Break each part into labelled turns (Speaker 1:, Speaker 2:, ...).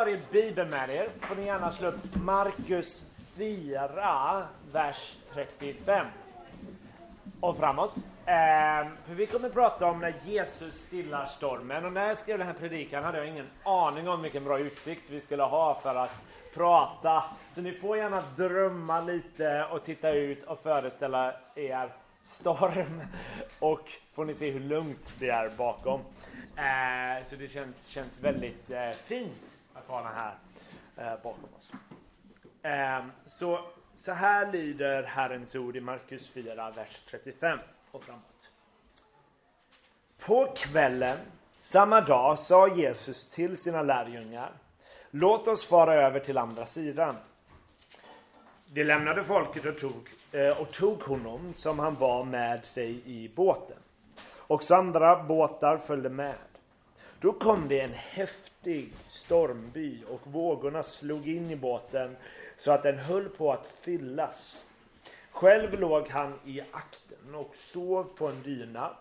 Speaker 1: har er bibel med er får ni gärna slå upp Markus 4, vers 35 och framåt. Eh, för vi kommer prata om när Jesus stillar stormen. Och när jag skrev den här predikan hade jag ingen aning om vilken bra utsikt vi skulle ha för att prata. Så ni får gärna drömma lite och titta ut och föreställa er storm. Och får ni se hur lugnt det är bakom. Eh, så det känns, känns väldigt eh, fint Akana den här eh, bakom oss. Eh, så, så här lyder Herrens ord i Markus 4, vers 35 och framåt. På kvällen samma dag sa Jesus till sina lärjungar Låt oss fara över till andra sidan. De lämnade folket och tog, eh, och tog honom som han var med sig i båten. Och andra båtar följde med. Då kom det en häftig stormby och vågorna slog in i båten så att den höll på att fyllas. Själv låg han i akten och sov på en dyna.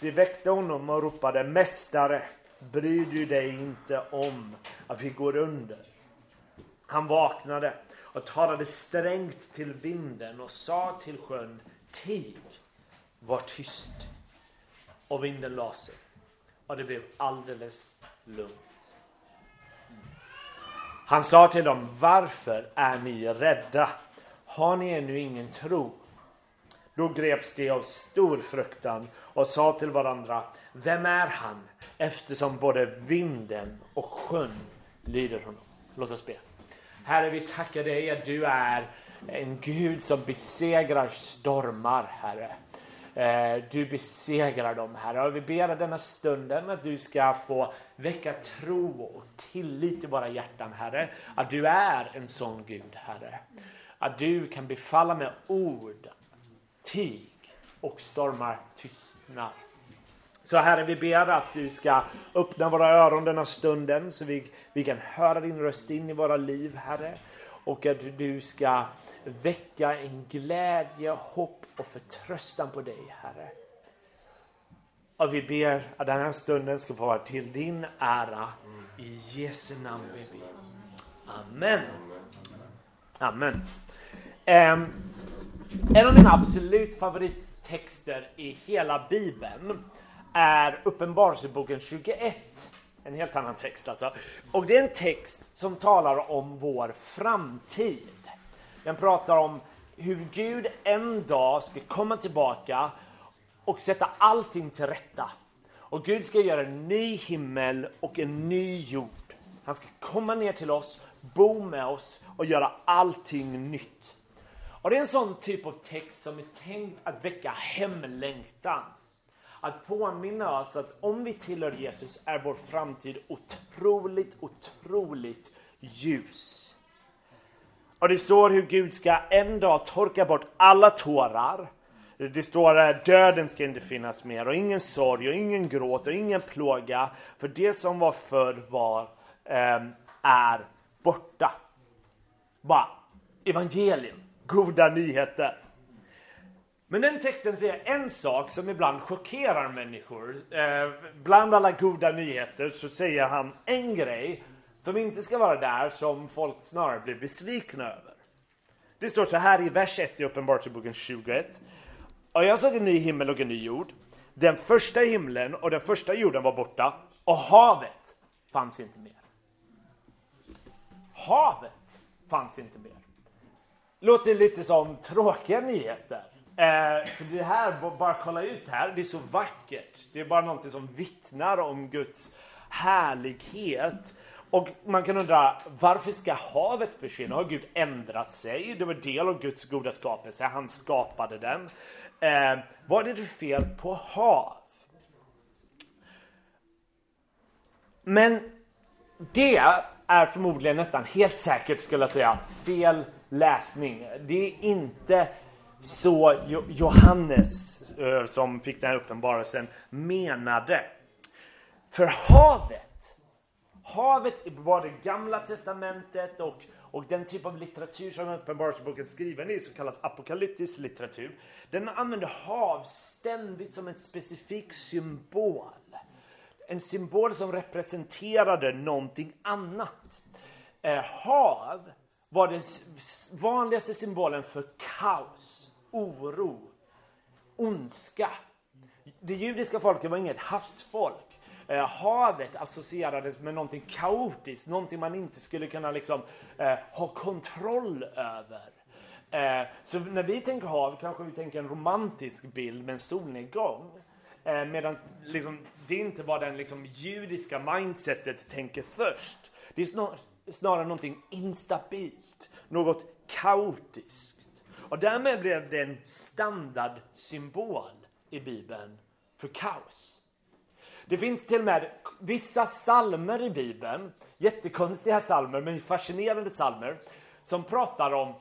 Speaker 1: Vi väckte honom och ropade Mästare, bryr du dig inte om att vi går under? Han vaknade och talade strängt till vinden och sa till sjön Tig, var tyst. Och vinden la sig och det blev alldeles lugnt. Han sa till dem, varför är ni rädda? Har ni ännu ingen tro? Då greps de av stor fruktan och sa till varandra, vem är han? Eftersom både vinden och sjön lyder honom. Låt oss be. Herre, vi tackar dig att du är en Gud som besegrar stormar, Herre. Eh, du besegrar dem, Herre. Och vi ber denna stunden att du ska få väcka tro och tillit i våra hjärtan, Herre. Att du är en sån Gud, Herre. Att du kan befalla med ord, tig och stormar tystnar. Så Herre, vi ber att du ska öppna våra öron denna stunden så vi, vi kan höra din röst in i våra liv, Herre. Och att du ska väcka en glädje, hopp och förtröstan på dig, Herre. Och vi ber att den här stunden ska få vara till din ära. I Jesu namn vi ber. Amen. Amen. Um, en av mina absolut favorittexter i hela Bibeln är Uppenbarelseboken 21. En helt annan text alltså. Och det är en text som talar om vår framtid. Den pratar om hur Gud en dag ska komma tillbaka och sätta allting till rätta. Och Gud ska göra en ny himmel och en ny jord. Han ska komma ner till oss, bo med oss och göra allting nytt. Och det är en sån typ av text som är tänkt att väcka hemlängtan. Att påminna oss att om vi tillhör Jesus är vår framtid otroligt, otroligt ljus. Och det står hur Gud ska en dag torka bort alla tårar. Det står att döden ska inte finnas mer och ingen sorg och ingen gråt och ingen plåga. För det som var förr var, eh, är borta. Bara evangelium, goda nyheter. Men den texten säger en sak som ibland chockerar människor. Eh, bland alla goda nyheter så säger han en grej som inte ska vara där som folk snarare blir besvikna över. Det står så här i vers 1 i Uppenbarelseboken 21. Och jag såg en ny himmel och en ny jord. Den första himlen och den första jorden var borta och havet fanns inte mer. Havet fanns inte mer. Låter lite som tråkiga nyheter. Eh, för det här, bara kolla ut här, det är så vackert. Det är bara någonting som vittnar om Guds härlighet. Och man kan undra, varför ska havet försvinna? Har Gud ändrat sig? Det var del av Guds goda skapelse, han skapade den. Eh, vad är det fel på hav? Men det är förmodligen nästan helt säkert skulle jag säga fel läsning. Det är inte så Johannes eh, som fick den här uppenbarelsen menade. För havet Havet var det gamla testamentet och, och den typ av litteratur som Uppenbarelseboken skriven i, som kallas apokalyptisk litteratur. Den använder hav ständigt som en specifik symbol. En symbol som representerade någonting annat. eh, hav var den vanligaste symbolen för kaos, oro, ondska. Det judiska folket var inget havsfolk. Eh, havet associerades med någonting kaotiskt, någonting man inte skulle kunna liksom, eh, ha kontroll över. Eh, så när vi tänker hav kanske vi tänker en romantisk bild med en solnedgång. Eh, medan liksom, det inte var den liksom, judiska mindsetet tänker först. Det är snar, snarare någonting instabilt, något kaotiskt. Och därmed blev det en standardsymbol i Bibeln för kaos. Det finns till och med vissa salmer i Bibeln, jättekonstiga salmer men fascinerande salmer, som pratar om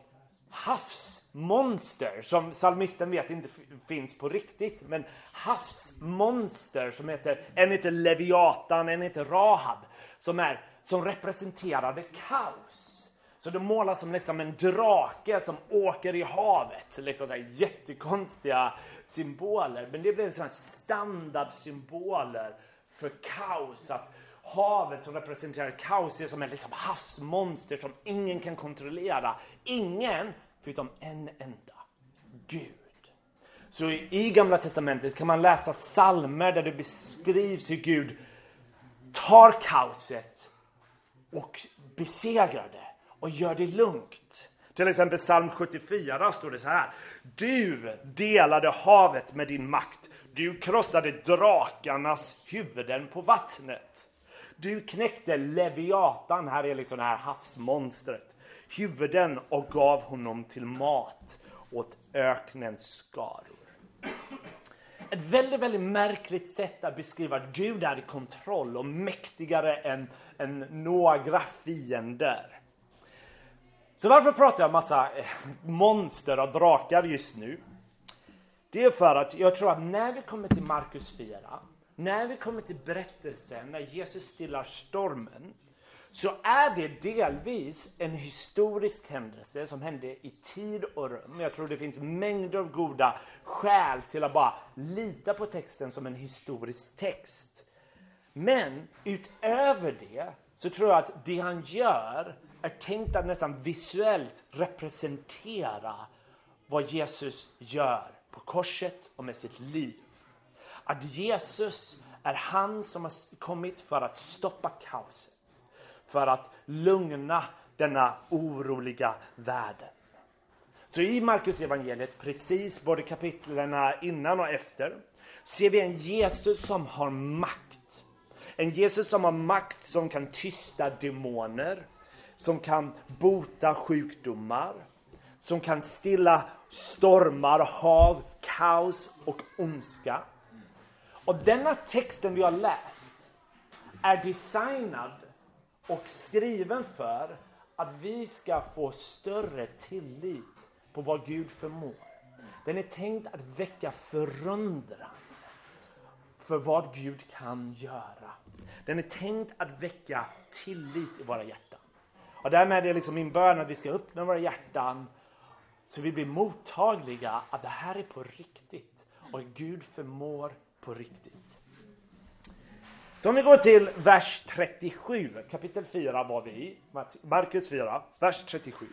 Speaker 1: havsmonster som psalmisten vet inte finns på riktigt. Men havsmonster som heter, en heter Leviatan, en heter Rahab, som, är, som representerade kaos. Så det målas som liksom en drake som åker i havet. Liksom så här jättekonstiga symboler. Men det blev standardsymboler för kaos. Att havet som representerar kaos är som ett liksom havsmonster som ingen kan kontrollera. Ingen förutom en enda. Gud. Så i Gamla Testamentet kan man läsa salmer där det beskrivs hur Gud tar kaoset och besegrar det och gör det lugnt. Till exempel psalm 74 står det så här. Du delade havet med din makt. Du krossade drakarnas huvuden på vattnet. Du knäckte Leviatan, här är liksom det här havsmonstret, huvuden och gav honom till mat åt öknens skaror. Ett väldigt, väldigt märkligt sätt att beskriva att Gud är i kontroll och mäktigare än, än några fiender. Så varför pratar jag massa eh, monster och drakar just nu? Det är för att jag tror att när vi kommer till Markus 4, när vi kommer till berättelsen när Jesus stillar stormen, så är det delvis en historisk händelse som hände i tid och rum. Jag tror det finns mängder av goda skäl till att bara lita på texten som en historisk text. Men utöver det så tror jag att det han gör är tänkt att nästan visuellt representera vad Jesus gör på korset och med sitt liv. Att Jesus är han som har kommit för att stoppa kaoset. För att lugna denna oroliga världen. Så i Markus evangeliet, precis både kapitlen innan och efter, ser vi en Jesus som har makt. En Jesus som har makt som kan tysta demoner, som kan bota sjukdomar, som kan stilla stormar, hav, kaos och ondska. Och denna texten vi har läst är designad och skriven för att vi ska få större tillit på vad Gud förmår. Den är tänkt att väcka förundran för vad Gud kan göra. Den är tänkt att väcka tillit i våra hjärtan. Och därmed är det liksom min bön att vi ska öppna våra hjärtan så vi blir mottagliga att det här är på riktigt och Gud förmår på riktigt. Så om vi går till vers 37, kapitel 4 var vi i, Markus 4, vers 37.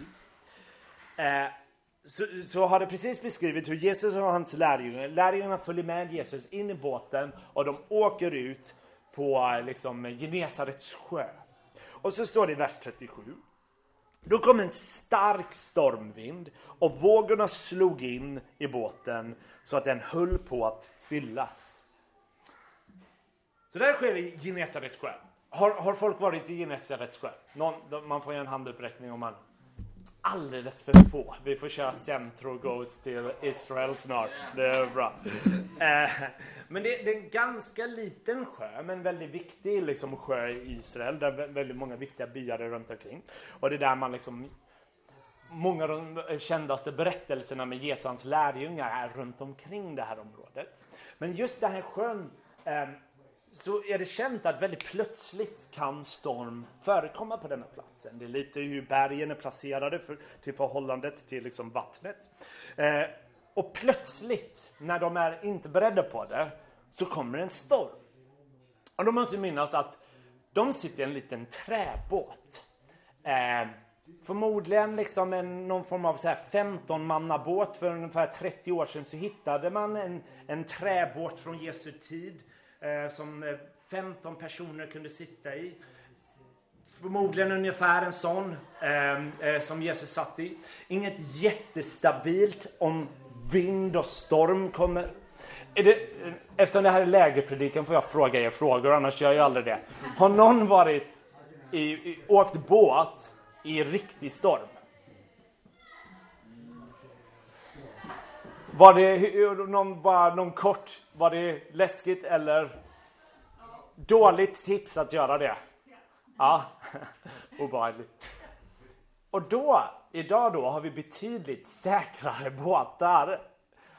Speaker 1: Eh, så, så, har det precis beskrivit hur Jesus och hans lärjungar, lärjungarna följer med Jesus in i båten och de åker ut på liksom, Genesarets sjö. Och så står det i vers 37. Då kom en stark stormvind och vågorna slog in i båten så att den höll på att fyllas. Så det här sker i Genesarets sjö. Har, har folk varit i Genesarets sjö? Någon, man får göra en handuppräckning om man alldeles för få. Vi får köra Centro Goes till Israel snart. Det är bra. Eh, men det, det, är en ganska liten sjö, men väldigt viktig liksom, sjö i Israel. Där väldigt många viktiga byar är runt omkring. Och det är där man liksom Många av de kändaste berättelserna med Jesu lärjungar är runt omkring det här området. Men just den här sjön eh, så är det känt att väldigt plötsligt kan storm förekomma på denna platsen. Det är lite hur bergen är placerade för, till förhållandet till liksom vattnet. Eh, och plötsligt, när de är inte beredda på det, så kommer en storm. Och då måste minnas att de sitter i en liten träbåt. Eh, förmodligen liksom en, någon form av så här 15-mannabåt. för ungefär 30 år sedan så hittade man en, en träbåt från Jesu tid Eh, som eh, 15 personer kunde sitta i. Förmodligen ungefär en sån ehm, eh, som Jesus satt i. Inget jättestabilt om vind och storm kommer. Är det, eftersom det här är lägerpredikan får jag fråga er frågor, annars gör jag aldrig det. Har någon varit i, i, åkt båt i riktig storm? Var det någon, bara någon kort, var det läskigt eller dåligt tips att göra det? Ja, obehagligt. Och då, idag då, har vi betydligt säkrare båtar.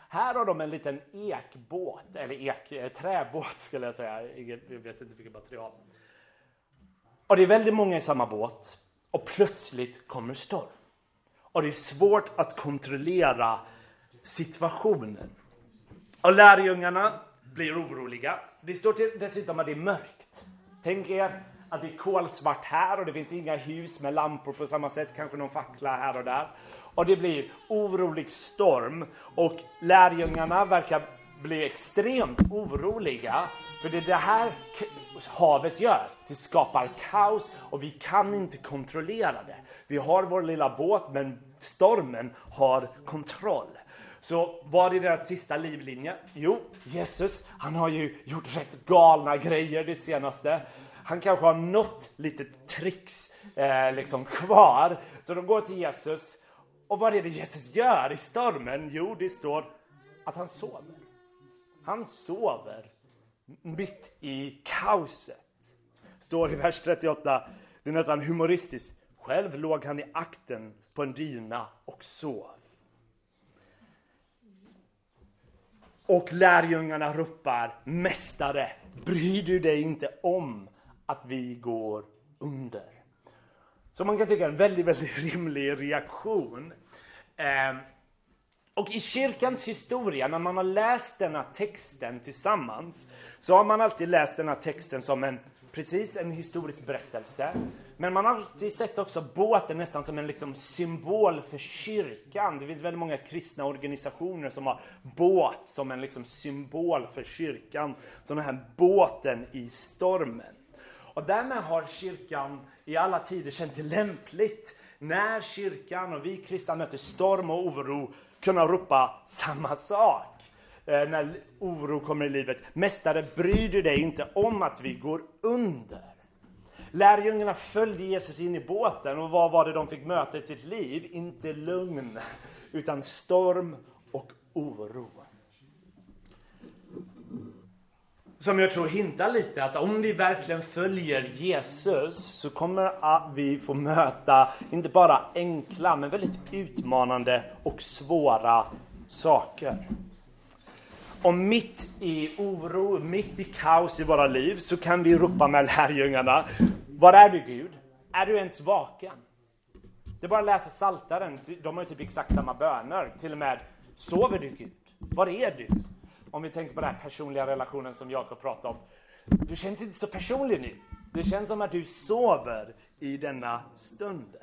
Speaker 1: Här har de en liten ekbåt, eller ek, eh, träbåt skulle jag säga. Jag vet inte vilket material. Och det är väldigt många i samma båt. Och plötsligt kommer storm. Och det är svårt att kontrollera situationen. Och lärjungarna blir oroliga. Det står dessutom att det är mörkt. Tänk er att det är kolsvart här och det finns inga hus med lampor på samma sätt, kanske någon fackla här och där. Och det blir orolig storm och lärjungarna verkar bli extremt oroliga. För det är det här havet gör. Det skapar kaos och vi kan inte kontrollera det. Vi har vår lilla båt men stormen har kontroll. Så vad är deras sista livlinje? Jo, Jesus, han har ju gjort rätt galna grejer det senaste han kanske har något litet tricks eh, liksom kvar. Så de går till Jesus. Och vad är det Jesus gör i stormen? Jo, det står att han sover. Han sover mitt i kaoset. Står i vers 38. Det är nästan humoristiskt. Själv låg han i akten på en dyna och sov. Och lärjungarna ropar Mästare, bryr du dig inte om att vi går under. Så man kan tycka en väldigt, väldigt rimlig reaktion. Eh, och i kyrkans historia, när man har läst denna texten tillsammans, så har man alltid läst denna texten som en, precis en historisk berättelse. Men man har alltid sett också båten nästan som en liksom symbol för kyrkan. Det finns väldigt många kristna organisationer som har båt som en liksom symbol för kyrkan. Som den här båten i stormen. Och därmed har kyrkan i alla tider känt det lämpligt när kyrkan och vi kristna möter storm och oro kunna ropa samma sak. Eh, när oro kommer i livet. Mästare, bryr du dig inte om att vi går under? Lärjungarna följde Jesus in i båten och vad var det de fick möta i sitt liv? Inte lugn, utan storm och oro. som jag tror hintar lite att om vi verkligen följer Jesus så kommer vi få möta inte bara enkla men väldigt utmanande och svåra saker. Och mitt i oro, mitt i kaos i våra liv så kan vi ropa med lärjungarna. Var är du Gud? Är du ens vaken? Det är bara att läsa Saltaren. De har ju typ exakt samma böner. Till och med, sover du Gud? Var är du? om vi tänker på den här personliga relationen som Jakob pratade om. Du känns inte så personlig nu. Det känns som att du sover i denna stunden.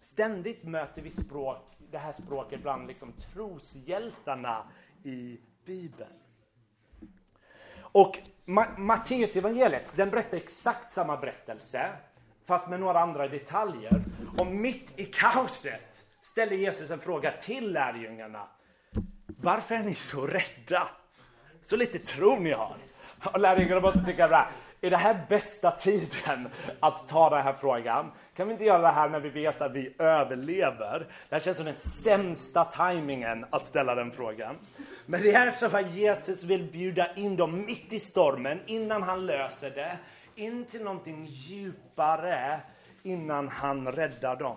Speaker 1: Ständigt möter vi språk, det här språket bland liksom troshjältarna i Bibeln. Och Ma Matteus evangeliet, den berättar exakt samma berättelse, fast med några andra detaljer. Och mitt i kaoset ställer Jesus en fråga till lärjungarna. Varför är ni så rädda? Så lite tro ni har. Och lärjungarna måste tycka bra. Är det här bästa tiden att ta den här frågan? Kan vi inte göra det här när vi vet att vi överlever? Det här känns som den sämsta tajmingen att ställa den frågan. Men det är så att Jesus vill bjuda in dem mitt i stormen, innan han löser det, in till någonting djupare innan han räddar dem.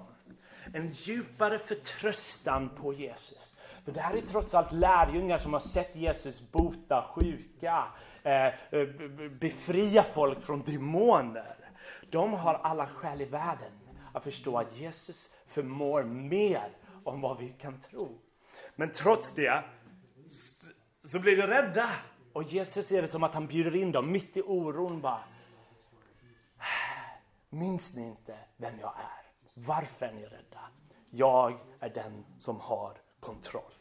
Speaker 1: En djupare förtröstan på Jesus. För det här är trots allt lärjungar som har sett Jesus bota sjuka, eh, eh, befria folk från demoner. De har alla skäl i världen att förstå att Jesus förmår mer om vad vi kan tro. Men trots det så blir de rädda. Och Jesus ser det som att han bjuder in dem mitt i oron bara. Minns ni inte vem jag är? Varför är ni rädda? Jag är den som har kontroll.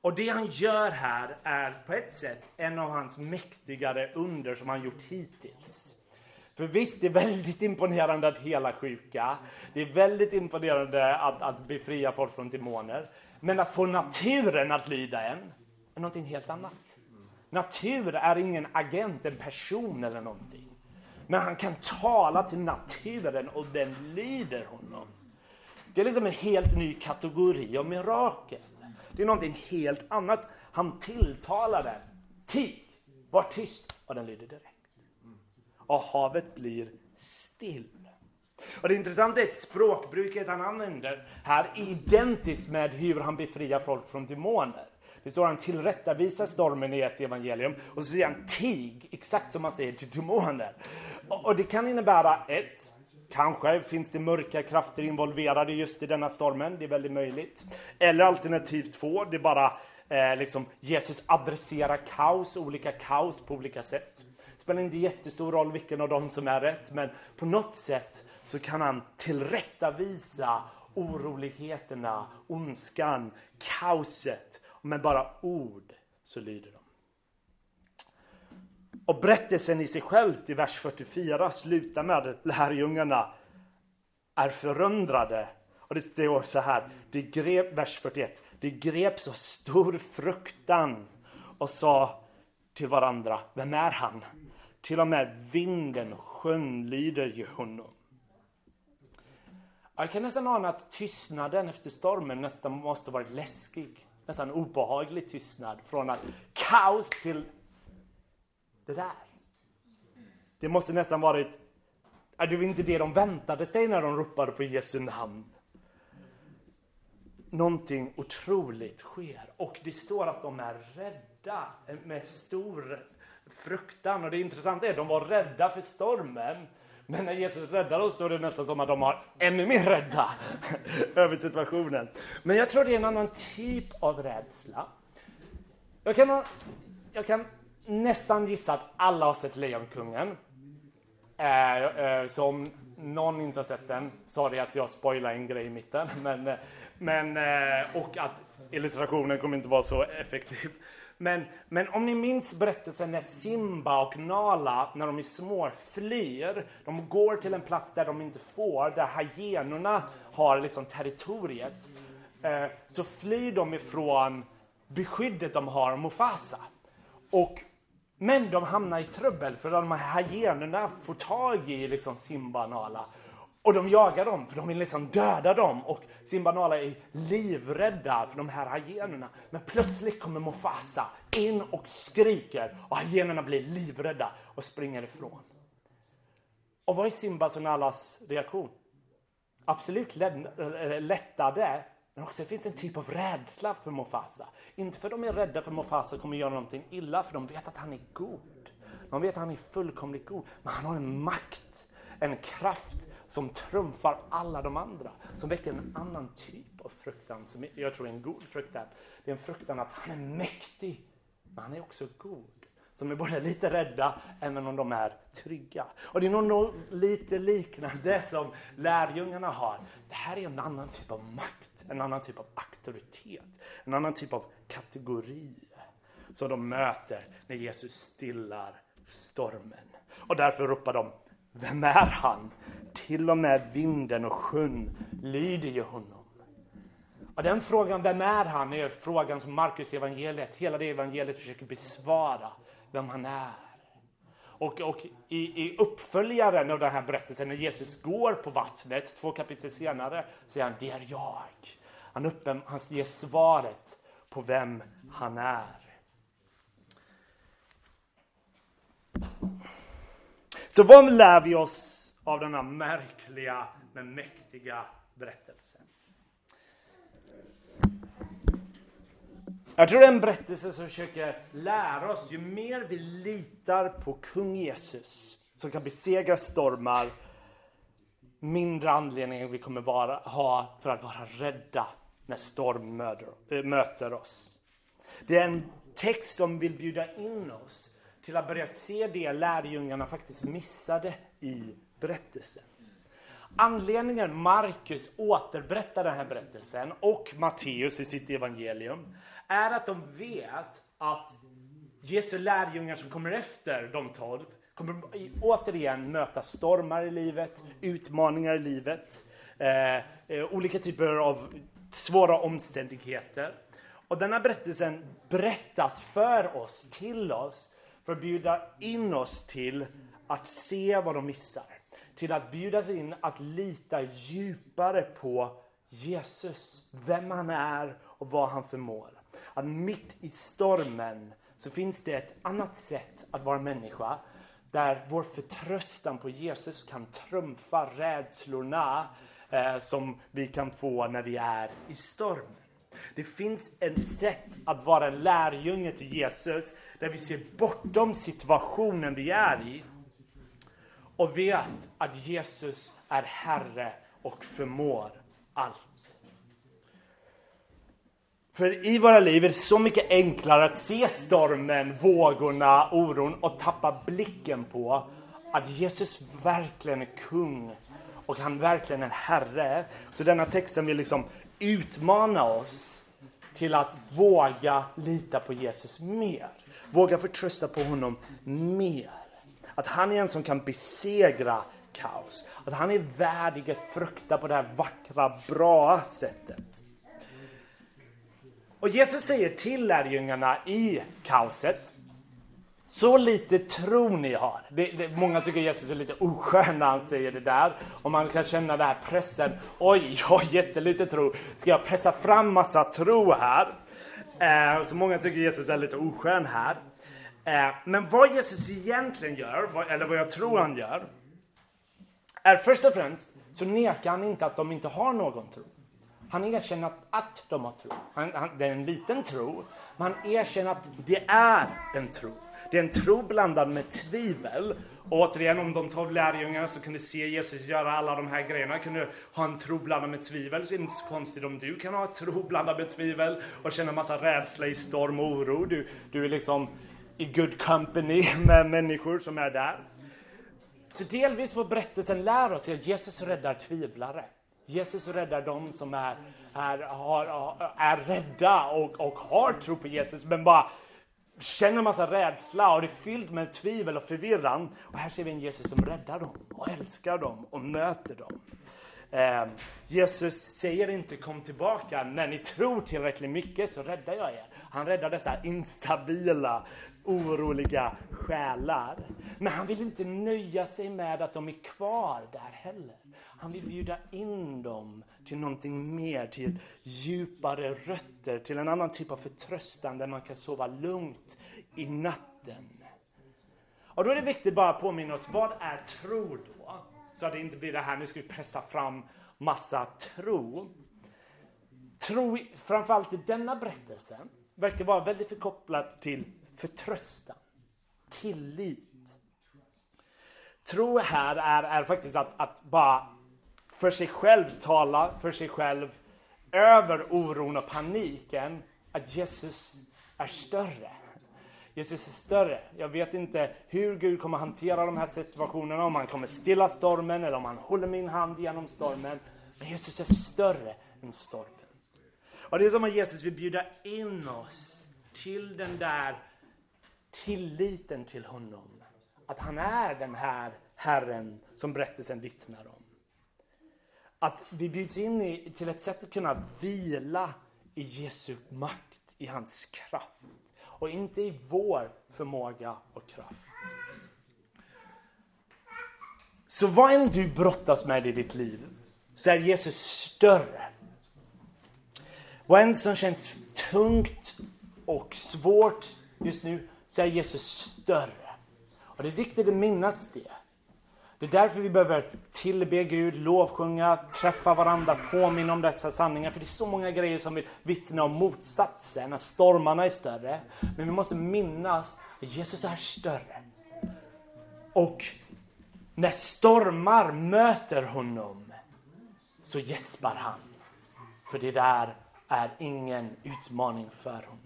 Speaker 1: Och det han gör här är på ett sätt en av hans mäktigare under som han gjort hittills. För visst, det är väldigt imponerande att hela sjuka. Det är väldigt imponerande att, att befria folk från demoner. Men att få naturen att lyda en är någonting helt annat. Natur är ingen agent, en person eller någonting. Men han kan tala till naturen och den lyder honom. Det är liksom en helt ny kategori av mirakel. Det är någonting helt annat. Han tilltalar den. Tig, var tyst. Och den lyder direkt. Och havet blir still. Och det intressanta är att språkbruket han använder här är identiskt med hur han befriar folk från demoner. Det står han tillrättavisar stormen i ett evangelium och så säger han tig, exakt som man säger till demoner. Och, och det kan innebära ett, Kanske finns det mörka krafter involverade just i denna stormen, det är väldigt möjligt. Eller alternativ två, det är bara eh, liksom Jesus adresserar kaos, olika kaos på olika sätt. Det spelar inte jättestor roll vilken av dem som är rätt, men på något sätt så kan han tillrättavisa oroligheterna, ondskan, kaoset. Med bara ord så lyder de. Och berättelsen i sig själv i vers 44 slutar med att lärjungarna är förundrade. Och det står så här, det grep, vers 41, De grep så stor fruktan och sa till varandra, vem är han? Till och med vinden och sjön lyder ju honom. Jag kan nästan ana att tystnaden efter stormen nästan måste varit läskig. Nästan obehaglig tystnad. Från att kaos till det där. Det måste nästan varit, är det inte det de väntade sig när de ropade på Jesu namn? Någonting otroligt sker och det står att de är rädda med stor fruktan och det intressanta är att de var rädda för stormen men när Jesus räddar oss, då är det nästan som att de har ännu mer rädda över situationen. Men jag tror det är en annan typ av rädsla. Jag kan, jag kan nästan gissa att alla har sett Lejonkungen. Eh, eh, så om någon inte har sett den, sorry att jag spoilar en grej i mitten. Men, eh, men, eh, och att illustrationen kommer inte vara så effektiv. Men, men om ni minns berättelsen när Simba och Nala, när de är små, flyr. De går till en plats där de inte får, där hyenorna har liksom territoriet. Eh, så flyr de ifrån beskyddet de har, Mufasa. Och men de hamnar i trubbel för de här hyenorna får tag i liksom Simba och Nala. Och de jagar dem för de vill liksom döda dem. Och Simbanala är livrädda för de här hyenorna. Men plötsligt kommer Mufasa in och skriker och hyenorna blir livrädda och springer ifrån. Och vad är Simbas och Nalas reaktion? Absolut lättade men också det finns en typ av rädsla för Mufasa. Inte för att de är rädda för Mufasa kommer göra någonting illa, för de vet att han är god. De vet att han är fullkomligt god. Men han har en makt, en kraft som trumfar alla de andra. Som väcker en annan typ av fruktan, som jag tror är en god fruktan. Det är en fruktan att han är mäktig, men han är också god. Som är både lite rädda, även om de är trygga. Och det är nog lite liknande som lärjungarna har. Det här är en annan typ av makt en annan typ av auktoritet, en annan typ av kategori som de möter när Jesus stillar stormen. Och därför ropar de, vem är han? Till och med vinden och sjön lyder ju honom. Och den frågan, vem är han, är frågan som Markus evangeliet, hela det evangeliet försöker besvara, vem han är. Och, och i, i, uppföljaren av den här berättelsen, när Jesus går på vattnet, två kapitel senare, säger han, det är jag. Han, uppen, han ger svaret på vem han är. Så vad lär vi oss av denna märkliga men mäktiga berättelse? Jag tror det är en berättelse som försöker lära oss, ju mer vi litar på kung Jesus, som kan besegra stormar, mindre anledning vi kommer vara, ha för att vara rädda när storm möter, äh, möter oss. Det är en text som vill bjuda in oss till att börja se det lärjungarna faktiskt missade i berättelsen. anledningen Markus återberättar den här berättelsen och Matteus i sitt evangelium är att de vet att Jesu lärjungar som kommer efter de tolv kommer återigen möta stormar i livet, utmaningar i livet, eh, eh, olika typer av svåra omständigheter. Och denna berättelsen berättas för oss, till oss, för att bjuda in oss till att se vad de missar. Till att bjudas in att lita djupare på Jesus, vem han är och vad han förmår. Att mitt i stormen så finns det ett annat sätt att vara människa där vår förtröstan på Jesus kan trumfa rädslorna eh, som vi kan få när vi är i storm. Det finns ett sätt att vara lärjunge till Jesus där vi ser bortom situationen vi är i och vet att Jesus är Herre och förmår allt. För i våra liv är det så mycket enklare att se stormen, vågorna, oron och tappa blicken på att Jesus verkligen är kung och han verkligen är Herre. Så denna texten vill liksom utmana oss till att våga lita på Jesus mer. Våga förtrösta på honom mer. Att han är en som kan besegra kaos. Att han är värdig att frukta på det här vackra, bra sättet. Och Jesus säger till lärjungarna i kaoset. Så lite tro ni har. Det, det, många tycker Jesus är lite oskön när han säger det där. Och man kan känna den här pressen. Oj, jag har jättelite tro. Ska jag pressa fram massa tro här? Eh, så många tycker Jesus är lite oskön här. Eh, men vad Jesus egentligen gör, eller vad jag tror han gör, är först och främst så nekar han inte att de inte har någon tro. Han erkänner att, att de har tro. Han, han, det är en liten tro, men han erkänner att det är en tro. Det är en tro blandad med tvivel. Och återigen, om de tolv lärjungarna som kunde se Jesus göra alla de här grejerna, kunde ha en tro blandad med tvivel, så är det inte så konstigt om du kan ha en tro blandad med tvivel och känna massa rädsla i storm och oro. Du, du är liksom i good company med människor som är där. Så delvis får berättelsen lära oss att Jesus räddar tvivlare. Jesus räddar dem som är, är, har, är rädda och, och har tro på Jesus men bara känner en massa rädsla och det är fyllt med tvivel och förvirran. Och här ser vi en Jesus som räddar dem och älskar dem och möter dem. Eh, Jesus säger inte kom tillbaka, när ni tror tillräckligt mycket så räddar jag er. Han räddar dessa instabila, oroliga själar. Men han vill inte nöja sig med att de är kvar där heller. Han vill bjuda in dem till någonting mer, till djupare rötter, till en annan typ av förtröstan där man kan sova lugnt i natten. Och då är det viktigt bara att påminna oss, vad är tro då? Så att det inte blir det här, nu ska vi pressa fram massa tro. Tro, framförallt i denna berättelse, verkar vara väldigt förkopplat till förtröstan, tillit. Tro här är, är faktiskt att, att bara för sig själv tala för sig själv över oron och paniken att Jesus är större. Jesus är större. Jag vet inte hur Gud kommer hantera de här situationerna, om han kommer stilla stormen eller om han håller min hand genom stormen. Men Jesus är större än stormen. Och det är som att Jesus vill bjuda in oss till den där tilliten till honom. Att han är den här Herren som berättelsen vittnar om. Att vi bjuds in i, till ett sätt att kunna vila i Jesu makt, i hans kraft. Och inte i vår förmåga och kraft. Så vad än du brottas med i ditt liv så är Jesus större. Vad än som känns tungt och svårt just nu så är Jesus större. Och det är viktigt att minnas det. Det är därför vi behöver tillbe Gud, lovsjunga, träffa varandra, påminna om dessa sanningar. För det är så många grejer som vill vittna om motsatsen, när stormarna är större. Men vi måste minnas att Jesus är större. Och när stormar möter honom så gäspar han. För det där är ingen utmaning för honom.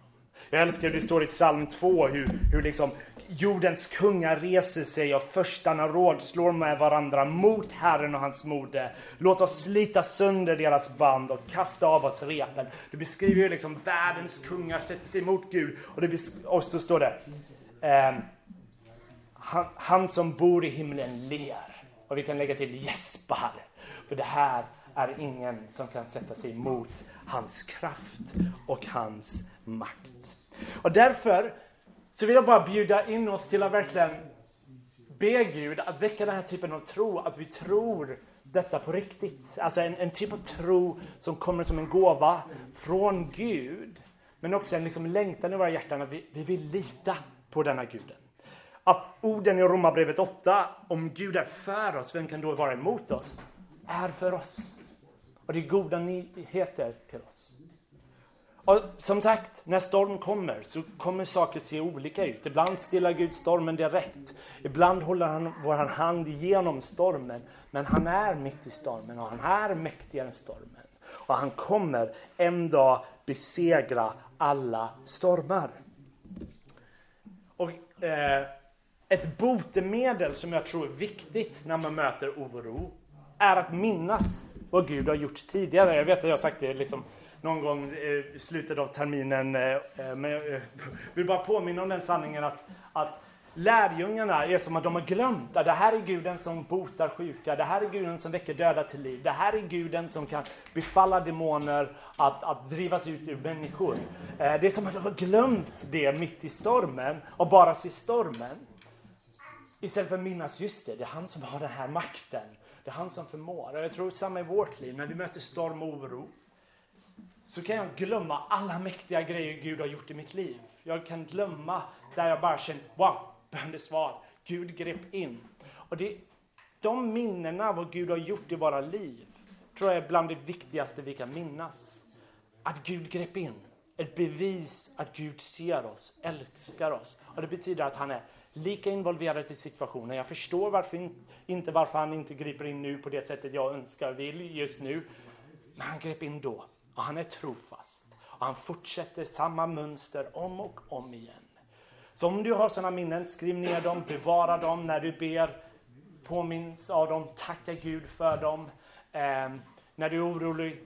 Speaker 1: Jag älskar hur det står i psalm 2 hur, hur liksom
Speaker 2: jordens kungar reser sig och förstarna rådslår med varandra mot Herren och hans mode. Låt oss slita sönder deras band och kasta av oss repen. Det beskriver ju liksom världens kungar sätter sig mot Gud. Och, det och så står det. Eh, han, han som bor i himlen ler. Och vi kan lägga till gäspar. För det här är ingen som kan sätta sig emot hans kraft och hans makt. Och därför så vill jag bara bjuda in oss till att verkligen be Gud att väcka den här typen av tro, att vi tror detta på riktigt. Alltså en, en typ av tro som kommer som en gåva från Gud. Men också en liksom längtan i våra hjärtan att vi, vi vill lita på denna guden. Att orden i Romarbrevet 8, om Gud är för oss, vem kan då vara emot oss? Är för oss. Och det är goda nyheter till oss. Och som sagt, när storm kommer så kommer saker se olika ut. Ibland stillar Gud stormen direkt. Ibland håller han vår hand genom stormen. Men han är mitt i stormen och han är mäktigare än stormen. Och han kommer en dag besegra alla stormar. Och eh, ett botemedel som jag tror är viktigt när man möter oro är att minnas vad Gud har gjort tidigare. Jag vet att jag har sagt det liksom någon gång eh, i slutet av terminen. Eh, eh, men jag vill bara påminna om den sanningen att, att lärjungarna är som att de har glömt att det här är guden som botar sjuka, det här är guden som väcker döda till liv, det här är guden som kan befalla demoner att, att drivas ut ur människor. Det är som att de har glömt det mitt i stormen och bara ser stormen. Istället för att minnas, just det, det är han som har den här makten. Det är han som förmår. Och jag tror samma i vårt liv, när vi möter storm och oro så kan jag glömma alla mäktiga grejer Gud har gjort i mitt liv. Jag kan glömma där jag bara känt, wow, bönesvar. Gud grep in. Och det, de minnena av vad Gud har gjort i våra liv tror jag är bland det viktigaste vi kan minnas. Att Gud grep in. Ett bevis att Gud ser oss, älskar oss. Och det betyder att han är lika involverad i situationen. Jag förstår varför, inte varför han inte griper in nu på det sättet jag önskar vill just nu. Men han grep in då. Och han är trofast. Och han fortsätter samma mönster om och om igen. Så om du har sådana minnen, skriv ner dem, bevara dem när du ber. Påminns av dem, tacka Gud för dem. Eh, när du är orolig,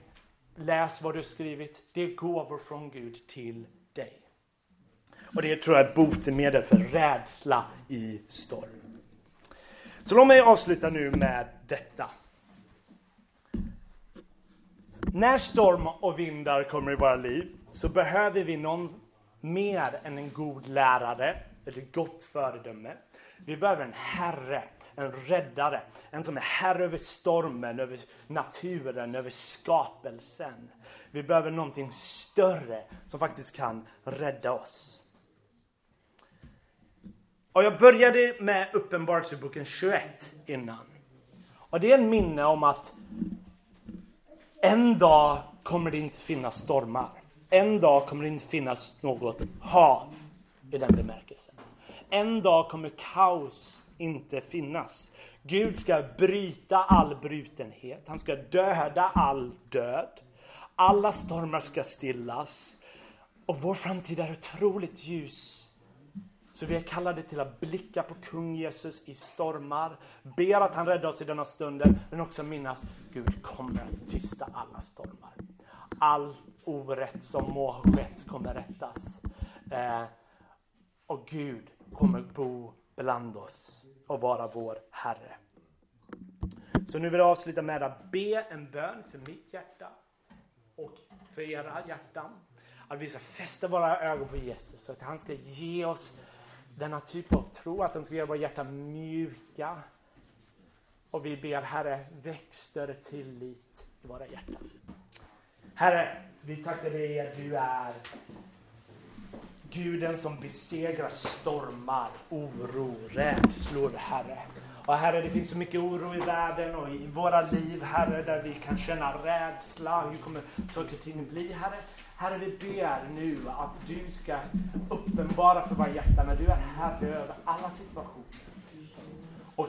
Speaker 2: läs vad du skrivit. Det är gåvor från Gud till dig. Och det tror jag är botemedel för rädsla i storm. Så låt mig avsluta nu med detta. När storm och vindar kommer i våra liv så behöver vi någon mer än en god lärare eller gott föredöme. Vi behöver en herre, en räddare, en som är herre över stormen, över naturen, över skapelsen. Vi behöver någonting större som faktiskt kan rädda oss. Och jag började med Uppenbarelseboken 21 innan. Och det är en minne om att en dag kommer det inte finnas stormar. En dag kommer det inte finnas något hav i den bemärkelsen. En dag kommer kaos inte finnas. Gud ska bryta all brutenhet. Han ska döda all död. Alla stormar ska stillas. Och vår framtid är otroligt ljus så vi är kallade till att blicka på kung Jesus i stormar, ber att han räddar oss i denna stunden, men också minnas Gud kommer att tysta alla stormar. All orätt som må ha skett kommer rättas. Eh, och Gud kommer bo bland oss och vara vår Herre. Så nu vill jag avsluta med att be en bön för mitt hjärta och för era hjärtan. Att vi ska fästa våra ögon på Jesus så att han ska ge oss denna typ av tro, att den ska göra våra hjärtan mjuka. Och vi ber Herre, väck större tillit i våra hjärtan. Herre, vi tackar dig att du är Guden som besegrar stormar, oro, rädslor, Herre. Och Herre, det finns så mycket oro i världen och i våra liv, Herre, där vi kan känna rädsla. Hur kommer saker och ting bli, Herre? Herre, vi ber nu att du ska uppenbara för våra hjärtan när du är Herre över alla situationer. Och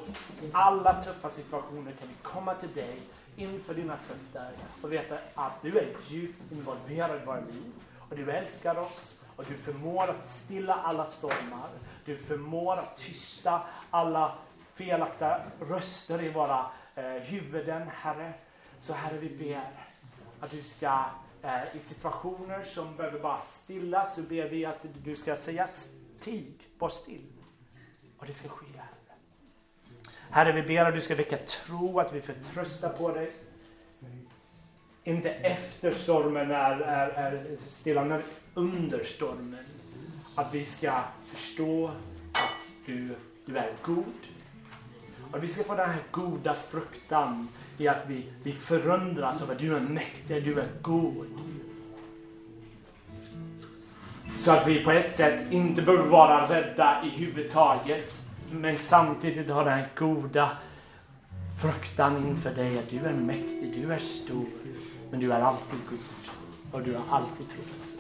Speaker 2: alla tuffa situationer kan vi komma till dig inför dina fötter och veta att du är djupt involverad i våra liv och du älskar oss Och du förmår att stilla alla stormar. Du förmår att tysta alla felaktiga röster i våra eh, huvuden, Herre. Så Herre, vi ber att du ska eh, i situationer som behöver bara stilla, så ber vi att du ska säga stig, var still. Och det ska ske, Herre. Herre, vi ber att du ska väcka tro, att vi förtröstar på dig. Inte efter stormen är, är, är stilla, men under stormen. Att vi ska förstå att du, du är god. Och vi ska få den här goda fruktan i att vi, vi förundras av att du är mäktig, du är god. Så att vi på ett sätt inte behöver vara rädda i huvud taget. Men samtidigt ha den här goda fruktan inför dig att du är mäktig, du är stor. Men du är alltid god. Och du har alltid trofast.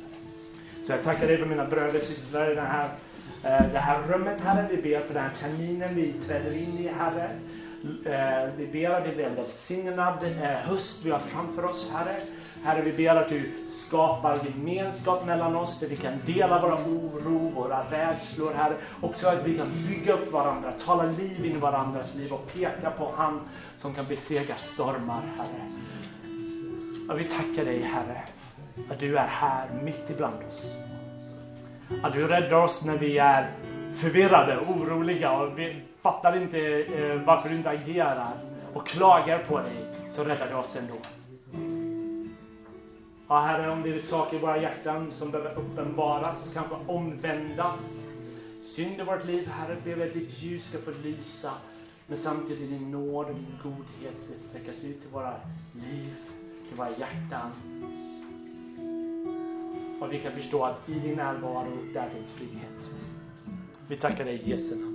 Speaker 2: Så jag tackar dig för mina bröder och systrar i den här, Eh, det här rummet, Herre. Vi ber för den här terminen vi träder in i, Herre. Eh, vi ber att det blir en välsignad eh, höst vi har framför oss, Herre. Herre, vi ber att du skapar gemenskap mellan oss där vi kan dela våra oro, våra rädslor, Herre. Också att vi kan bygga upp varandra, tala liv in i varandras liv och peka på han som kan besegra stormar, Herre. Och vi tackar dig, Herre, att du är här mitt ibland oss. Att du räddar oss när vi är förvirrade, oroliga och vi fattar inte eh, varför du inte agerar och klagar på dig, så räddar du oss ändå. Ja, Herre, om det är saker i våra hjärtan som behöver uppenbaras, kanske omvändas. Synd i vårt liv, Herre, ber vi att ditt ljus ska få lysa. Men samtidigt din nåd och din godhet ska sträckas ut till våra liv, till våra hjärtan. Och vi kan förstå att i din närvaro, där finns frihet. Vi tackar dig i Jesu namn.